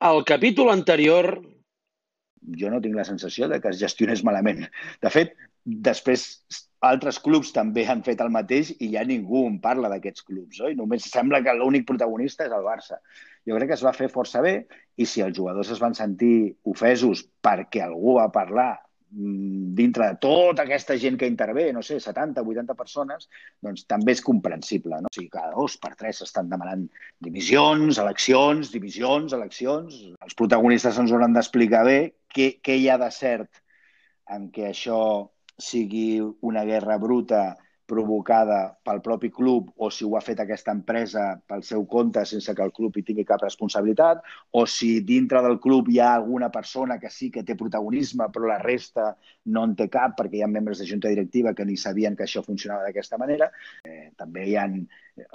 Al capítol anterior... Jo no tinc la sensació de que es gestionés malament. De fet, després altres clubs també han fet el mateix i ja ningú en parla d'aquests clubs, oi? Només sembla que l'únic protagonista és el Barça. Jo crec que es va fer força bé i si els jugadors es van sentir ofesos perquè algú va parlar dintre de tota aquesta gent que intervé, no sé, 70, 80 persones, doncs també és comprensible. No? O sigui, cada dos per tres s'estan demanant dimissions, eleccions, divisions, eleccions. Els protagonistes ens hauran d'explicar bé què, què hi ha de cert en què això sigui una guerra bruta provocada pel propi club o si ho ha fet aquesta empresa pel seu compte sense que el club hi tingui cap responsabilitat o si dintre del club hi ha alguna persona que sí que té protagonisme però la resta no en té cap perquè hi ha membres de junta directiva que ni sabien que això funcionava d'aquesta manera. Eh, també hi ha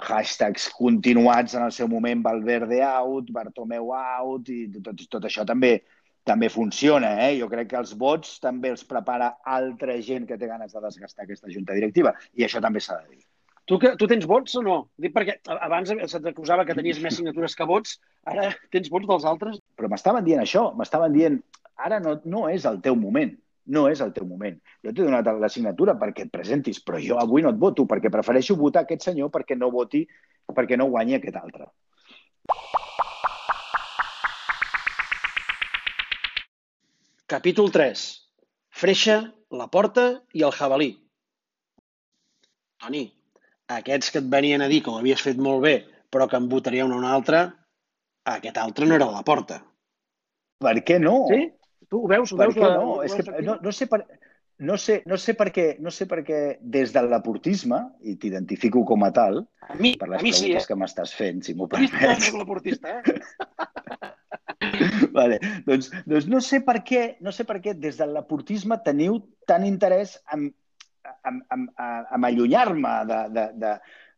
hashtags continuats en el seu moment Valverde out, Bartomeu out i tot, tot això també també funciona. Eh? Jo crec que els vots també els prepara altra gent que té ganes de desgastar aquesta junta directiva. I això també s'ha de dir. Tu, que, tu tens vots o no? Dic perquè abans se't acusava que tenies més signatures que vots, ara tens vots dels altres? Però m'estaven dient això, m'estaven dient ara no, no és el teu moment, no és el teu moment. Jo t'he donat la signatura perquè et presentis, però jo avui no et voto perquè prefereixo votar aquest senyor perquè no voti, perquè no guanyi aquest altre. Capítol 3. Freixa, la porta i el jabalí. Toni, aquests que et venien a dir que ho havies fet molt bé, però que en votaria una o una altra, aquest altre no era la porta. Per què no? Sí? Tu ho veus? Ho per veus què la, no? ho És veus que aquí? no, no sé per, no sé, no sé per què, no sé per què des del laportisme, i t'identifico com a tal, A mi, per a les mi sí, preguntes eh? que m'estàs fent, si m'ho A mi sí, permets. és l'aportista, eh? vale. doncs, doncs no sé per què, no sé per què des del laportisme teniu tant interès en, en, en, en allunyar-me de, de, de...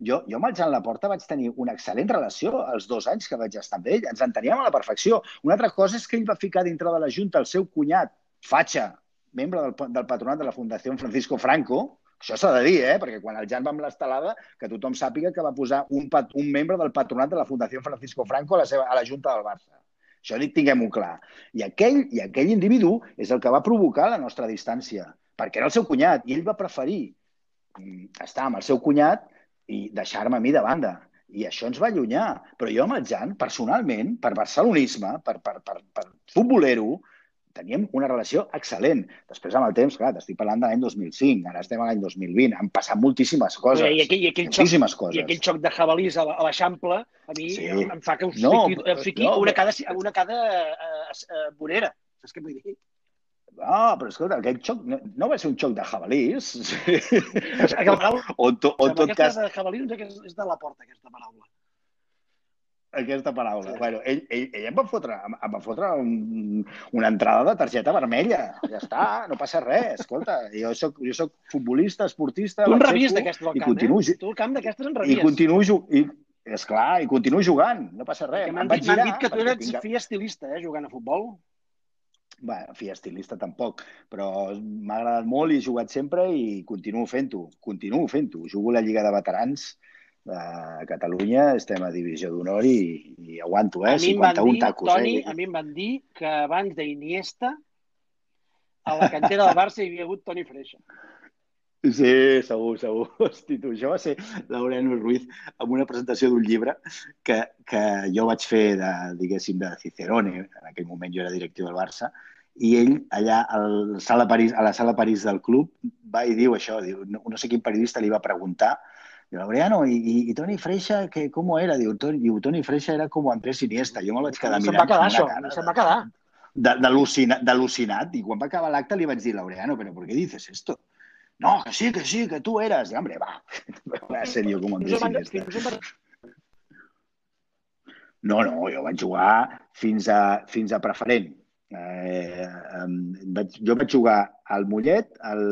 Jo, jo amb el Jan Laporta vaig tenir una excel·lent relació els dos anys que vaig estar amb ell. Ens enteníem a la perfecció. Una altra cosa és que ell va ficar dintre de la Junta el seu cunyat, Fatxa, membre del, del patronat de la Fundació Francisco Franco, això s'ha de dir, eh? perquè quan el Jan va amb l'estelada, que tothom sàpiga que va posar un, un membre del patronat de la Fundació Francisco Franco a la, seva, a la Junta del Barça. Això tinguem-ho clar. I aquell, I aquell individu és el que va provocar la nostra distància, perquè era el seu cunyat, i ell va preferir mm, estar amb el seu cunyat i deixar-me a mi de banda. I això ens va allunyar. Però jo amb el Jan, personalment, per barcelonisme, per, per, per, per futbolero, teníem una relació excel·lent. Després, amb el temps, clar, t'estic parlant de l'any 2005, ara estem a l'any 2020, han passat moltíssimes coses. I aquell, i aquell xoc, moltíssimes coses. I aquell xoc de jabalís a l'Eixample, a mi Sí. sí. em fa que us No, fiqui, em fiqui no, una cada, una cada uh, uh, vorera. Saps què vull dir? Ah, però escolta, aquell xoc no, no va ser un xoc de jabalís. Paraula, o, to, o en tot aquesta cas, de jabalí doncs, és de la porta, aquesta paraula. Aquesta paraula. Sí. Bueno, ell, ell, ell em va fotre, em, va fotre un, una entrada de targeta vermella. Ja està, no passa res. Escolta, jo soc, jo soc futbolista, esportista... Tu en revies al i camp, continuo, eh? Tu al camp d'aquestes en I revies. continuo, i, és clar, i continuo jugant, no passa res. M'han dit, girar dit que tu eres tinc- fi estilista, eh, jugant a futbol. Bé, fi estilista tampoc, però m'ha agradat molt i he jugat sempre i continuo fent-ho, continuo fent-ho. Jugo a la Lliga de Veterans a Catalunya, estem a Divisió d'Honor i, i aguanto, eh? a mi em van 51 dir, tacos, Toni, eh? a mi em van dir que abans d'Iniesta a la cantera del Barça hi havia hagut Toni Freixa. Sí, segur, segur. Hosti, tu, això va ser Laureano Ruiz amb una presentació d'un llibre que, que jo vaig fer, de, diguéssim, de Cicerone, en aquell moment jo era directiu del Barça, i ell allà al sala París, a la sala París del club va i diu això, diu, no, no sé quin periodista li va preguntar, diu, Laureano, i, i, i Toni Freixa, que, com era? Diu, Toni, diu, Toni Freixa era com Andrés Iniesta. Jo me'l vaig quedar mirant. va quedar això, cara se'n va quedar. d'al·lucinat. I quan va acabar l'acte li vaig dir, Laureano, ¿pero por qué dices esto? No, que sí, que sí, que tú eras. Y, hombre, va. Va ser jo com Andrés Iniesta. No, no, jo vaig jugar fins a, fins a preferent. Eh, em, vaig, jo vaig jugar al Mollet, al,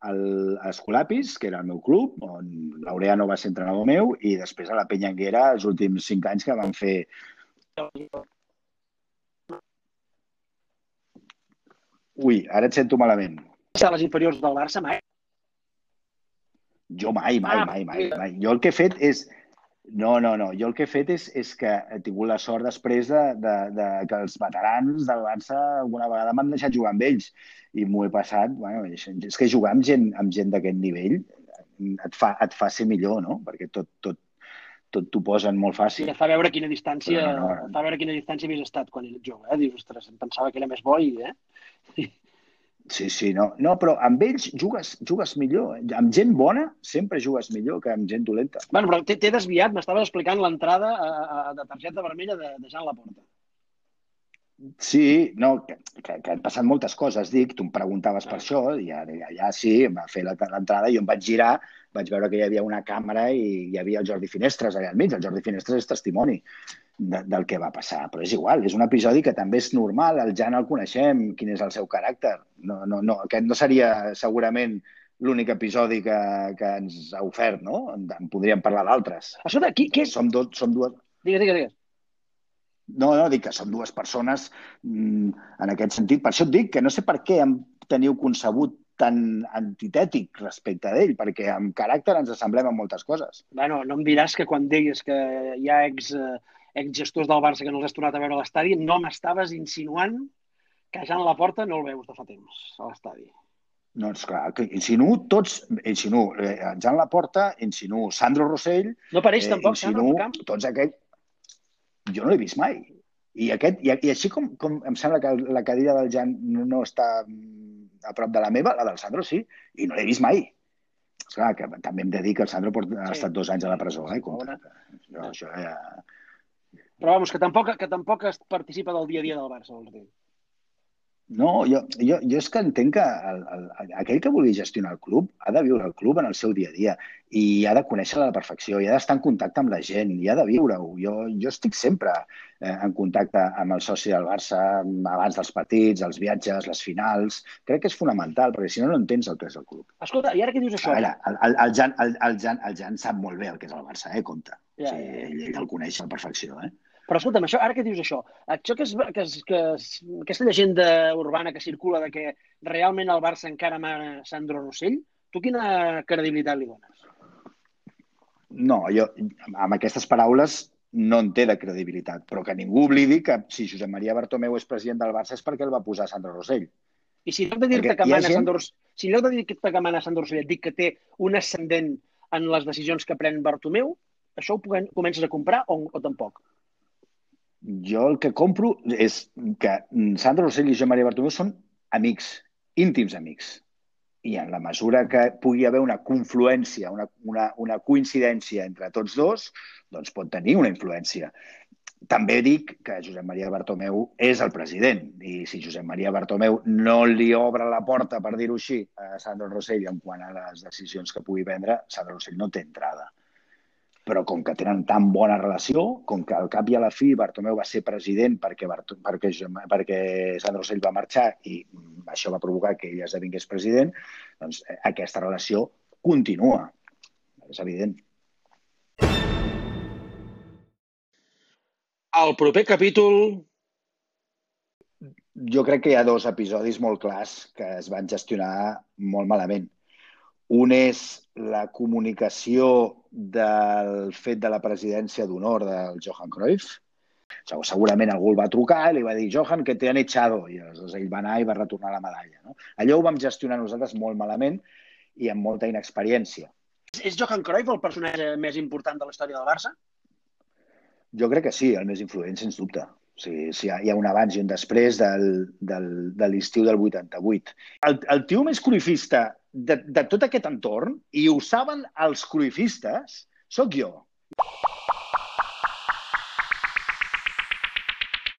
al a Escolapis, que era el meu club, on Laureano va ser entrenador meu, i després a la Penyanguera els últims cinc anys que van fer... Ui, ara et sento malament. a les inferiors del Barça mai. Jo mai, mai, Ah, mai, mai, mai. Jo el que he fet és No, no, no. Jo el que he fet és, és que he tingut la sort després de, de, de que els veterans del Barça alguna vegada m'han deixat jugar amb ells i m'ho he passat. Bueno, és que jugar amb gent, amb gent d'aquest nivell et fa, et fa ser millor, no? Perquè tot, tot, tot t'ho posen molt fàcil. I fa veure quina distància, Però no, no. fa veure quina distància havies estat quan eres jove. Eh? Dius, ostres, em pensava que era més bo i... Eh? Sí, sí, no. No, però amb ells jugues, jugues millor. Amb gent bona sempre jugues millor que amb gent dolenta. Bueno, però t'he desviat, m'estaves explicant l'entrada de targeta vermella de, de Jean Laporta. Sí, no, que, que, que han passat moltes coses, dic, tu em preguntaves per això, i allà, allà sí, em va fer la- l'entrada, jo em vaig girar, vaig veure que hi havia una càmera i hi havia el Jordi Finestres allà al mig. El Jordi Finestres és testimoni de, del que va passar, però és igual, és un episodi que també és normal, el Jan el coneixem, quin és el seu caràcter. No, no, no, aquest no seria segurament l'únic episodi que, que ens ha ofert, no? En, en podríem parlar d'altres. Escolta, qui, què és? Som, dos, som dues, Digues, digues, digues. no, no, dic que som dues persones mm, en aquest sentit. Per això et dic que no sé per què em teniu concebut tan antitètic respecte d'ell, perquè amb caràcter ens assemblem en moltes coses. Bueno, no em diràs que quan diguis que hi ha ex, eh, exgestors del Barça que no els has tornat a veure a l'estadi, no m'estaves insinuant que Jean Laporta no el veus de fa temps a l'estadi. No, és clar, que insinuo tots, insinuo eh, Jan Laporta, insinuo Sandro Rossell, No pareix eh, tampoc, insinuo al camp? tots aquells... Jo no l'he vist mai. I, aquest, i, i així com, com em sembla que la cadira del Jan no, no està mm, a prop de la meva, la del Sandro sí, i no l'he vist mai. Esclar, que també hem de dir que el Sandro porta, ha Sí. estat dos anys a la presó, eh? Compte. Jo, això ja... Però vamos, que tampoc, que tampoc es participa del dia a dia del Barça, vols dir. No, jo, jo, jo és que entenc que el, el, aquell que vulgui gestionar el club ha de viure el club en el seu dia a dia i ha de conèixer-la a la perfecció, i ha d'estar en contacte amb la gent, i ha de viure-ho. Jo, jo estic sempre eh, en contacte amb el soci del Barça abans dels partits, els viatges, les finals. Crec que és fonamental, perquè si no, no entens el que és el club. Escolta, i ara què dius A això? veure, el, el, el, Jan, el, el, Jan, el Jan sap molt bé el que és el Barça, eh? Compte. Ja, sí, ja, ja. ell, ell el coneix a la perfecció, eh? Però escolta'm, això, ara que dius això, això que, es, que, es, que es, aquesta llegenda urbana que circula de que realment el Barça encara mana Sandro Rossell, tu quina credibilitat li dones? No, jo amb aquestes paraules no en té de credibilitat, però que ningú oblidi que si Josep Maria Bartomeu és president del Barça és perquè el va posar Sandro Rossell. I si en lloc de dir-te que mana gent- Sandro, si en lloc de dir-te que mana Sandro Rossell et dic que té un ascendent en les decisions que pren Bartomeu, això ho comences a comprar o, o tampoc? Jo el que compro és que Sandro Rossell i Josep Maria Bartomeu són amics, íntims amics. I en la mesura que pugui haver una confluència, una, una, una coincidència entre tots dos, doncs pot tenir una influència. També dic que Josep Maria Bartomeu és el president i si Josep Maria Bartomeu no li obre la porta, per dir-ho així, a Sandro Rossell en quant a les decisions que pugui prendre, Sandro Rossell no té entrada. Però com que tenen tan bona relació, com que al cap i a la fi Bartomeu va ser president perquè, Barto, perquè, perquè Sandro Rossell va marxar i això va provocar que ell esdevingués president, doncs eh, aquesta relació continua. És evident. Al proper capítol... jo crec que hi ha dos episodis molt clars que es van gestionar molt malament. Un és la comunicació del fet de la presidència d'honor del Johan Cruyff. Segur- Segurament algú el va trucar i li va dir Johan, que te han echado. I aleshores ell va anar i va retornar la medalla. No? Allò ho vam gestionar nosaltres molt malament i amb molta inexperiència. És, Johan Cruyff el personatge més important de la història del Barça? Jo crec que sí, el més influent, sens dubte. O sigui, sí, hi ha un abans i un després del, del, de l'estiu del 88. El, el tio més cruifista de, de tot aquest entorn, i ho saben els cruifistes, sóc jo.